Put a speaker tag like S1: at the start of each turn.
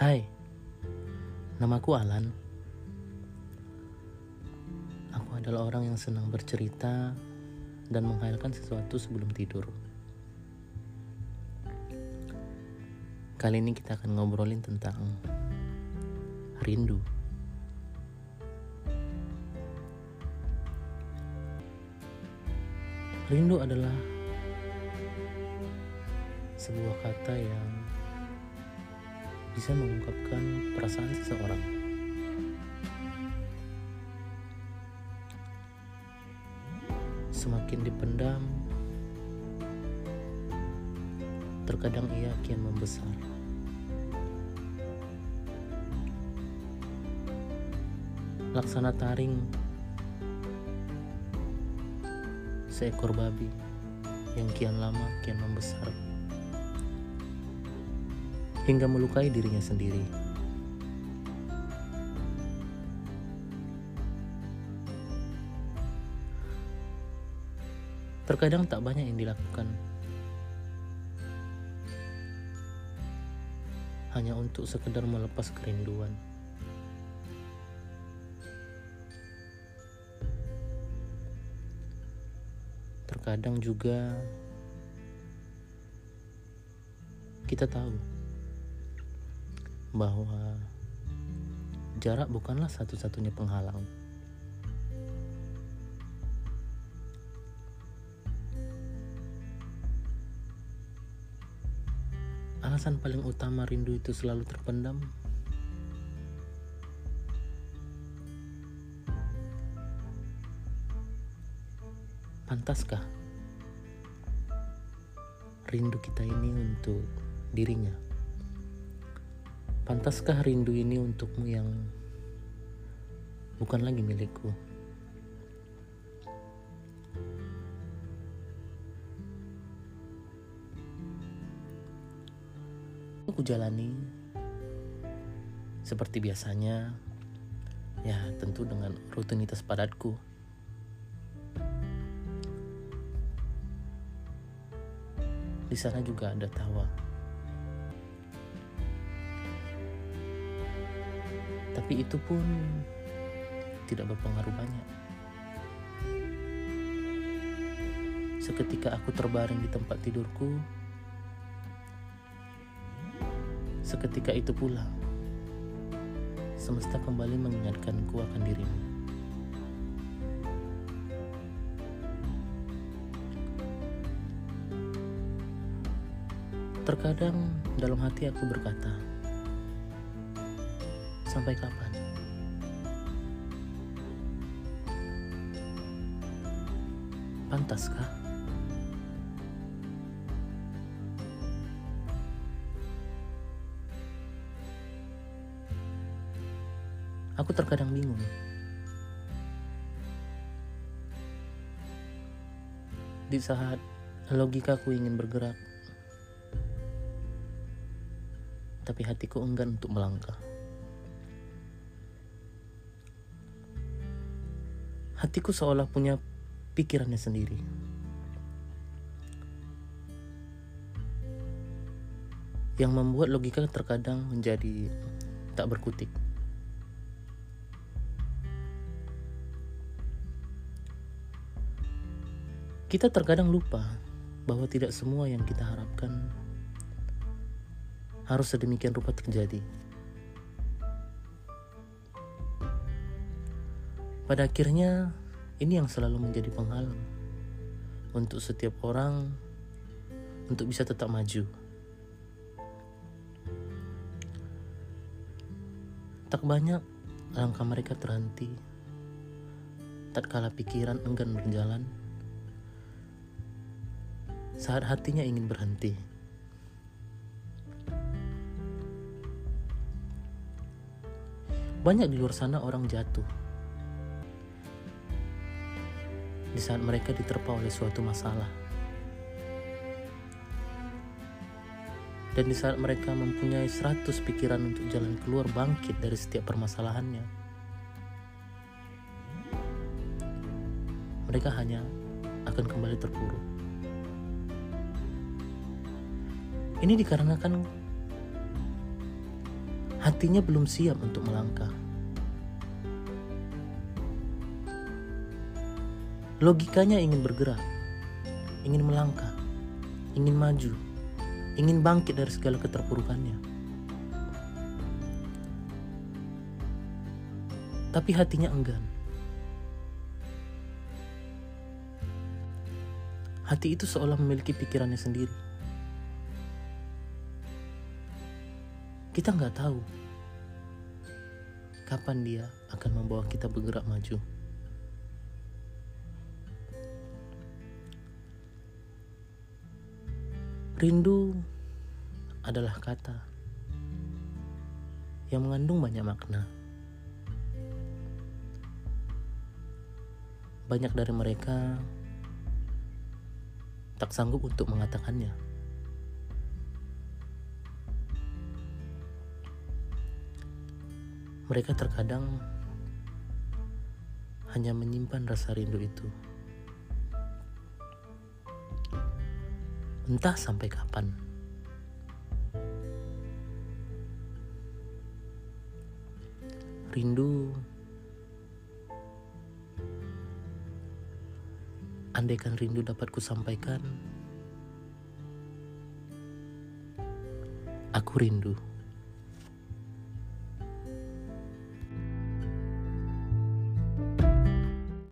S1: Hai, namaku Alan. Aku adalah orang yang senang bercerita dan menghayalkan sesuatu sebelum tidur. Kali ini kita akan ngobrolin tentang rindu. Rindu adalah sebuah kata yang bisa mengungkapkan perasaan seseorang. Semakin dipendam, terkadang ia kian membesar. Laksana taring seekor babi yang kian lama kian membesar hingga melukai dirinya sendiri. Terkadang tak banyak yang dilakukan hanya untuk sekedar melepas kerinduan. Terkadang juga kita tahu bahwa jarak bukanlah satu-satunya penghalang. Alasan paling utama rindu itu selalu terpendam Pantaskah rindu kita ini untuk dirinya? Pantaskah rindu ini untukmu yang bukan lagi milikku? Aku jalani seperti biasanya, ya tentu dengan rutinitas padatku. Di sana juga ada tawa. Tapi itu pun tidak berpengaruh banyak. Seketika aku terbaring di tempat tidurku, seketika itu pula semesta kembali mengingatkanku akan dirimu. Terkadang dalam hati aku berkata, sampai kapan? Pantaskah? Aku terkadang bingung. Di saat logikaku ingin bergerak, tapi hatiku enggan untuk melangkah. Hatiku seolah punya pikirannya sendiri. Yang membuat logika terkadang menjadi tak berkutik. Kita terkadang lupa bahwa tidak semua yang kita harapkan harus sedemikian rupa terjadi. Pada akhirnya, ini yang selalu menjadi penghalang untuk setiap orang untuk bisa tetap maju. Tak banyak langkah mereka terhenti, tak kala pikiran enggan berjalan, saat hatinya ingin berhenti. Banyak di luar sana orang jatuh di saat mereka diterpa oleh suatu masalah. Dan di saat mereka mempunyai seratus pikiran untuk jalan keluar bangkit dari setiap permasalahannya, mereka hanya akan kembali terpuruk. Ini dikarenakan hatinya belum siap untuk melangkah. Logikanya ingin bergerak, ingin melangkah, ingin maju, ingin bangkit dari segala keterpurukannya. Tapi hatinya enggan. Hati itu seolah memiliki pikirannya sendiri. Kita nggak tahu kapan dia akan membawa kita bergerak maju. Rindu adalah kata yang mengandung banyak makna. Banyak dari mereka tak sanggup untuk mengatakannya. Mereka terkadang hanya menyimpan rasa rindu itu. Entah sampai kapan. Rindu, andaikan rindu dapat kusampaikan, aku rindu.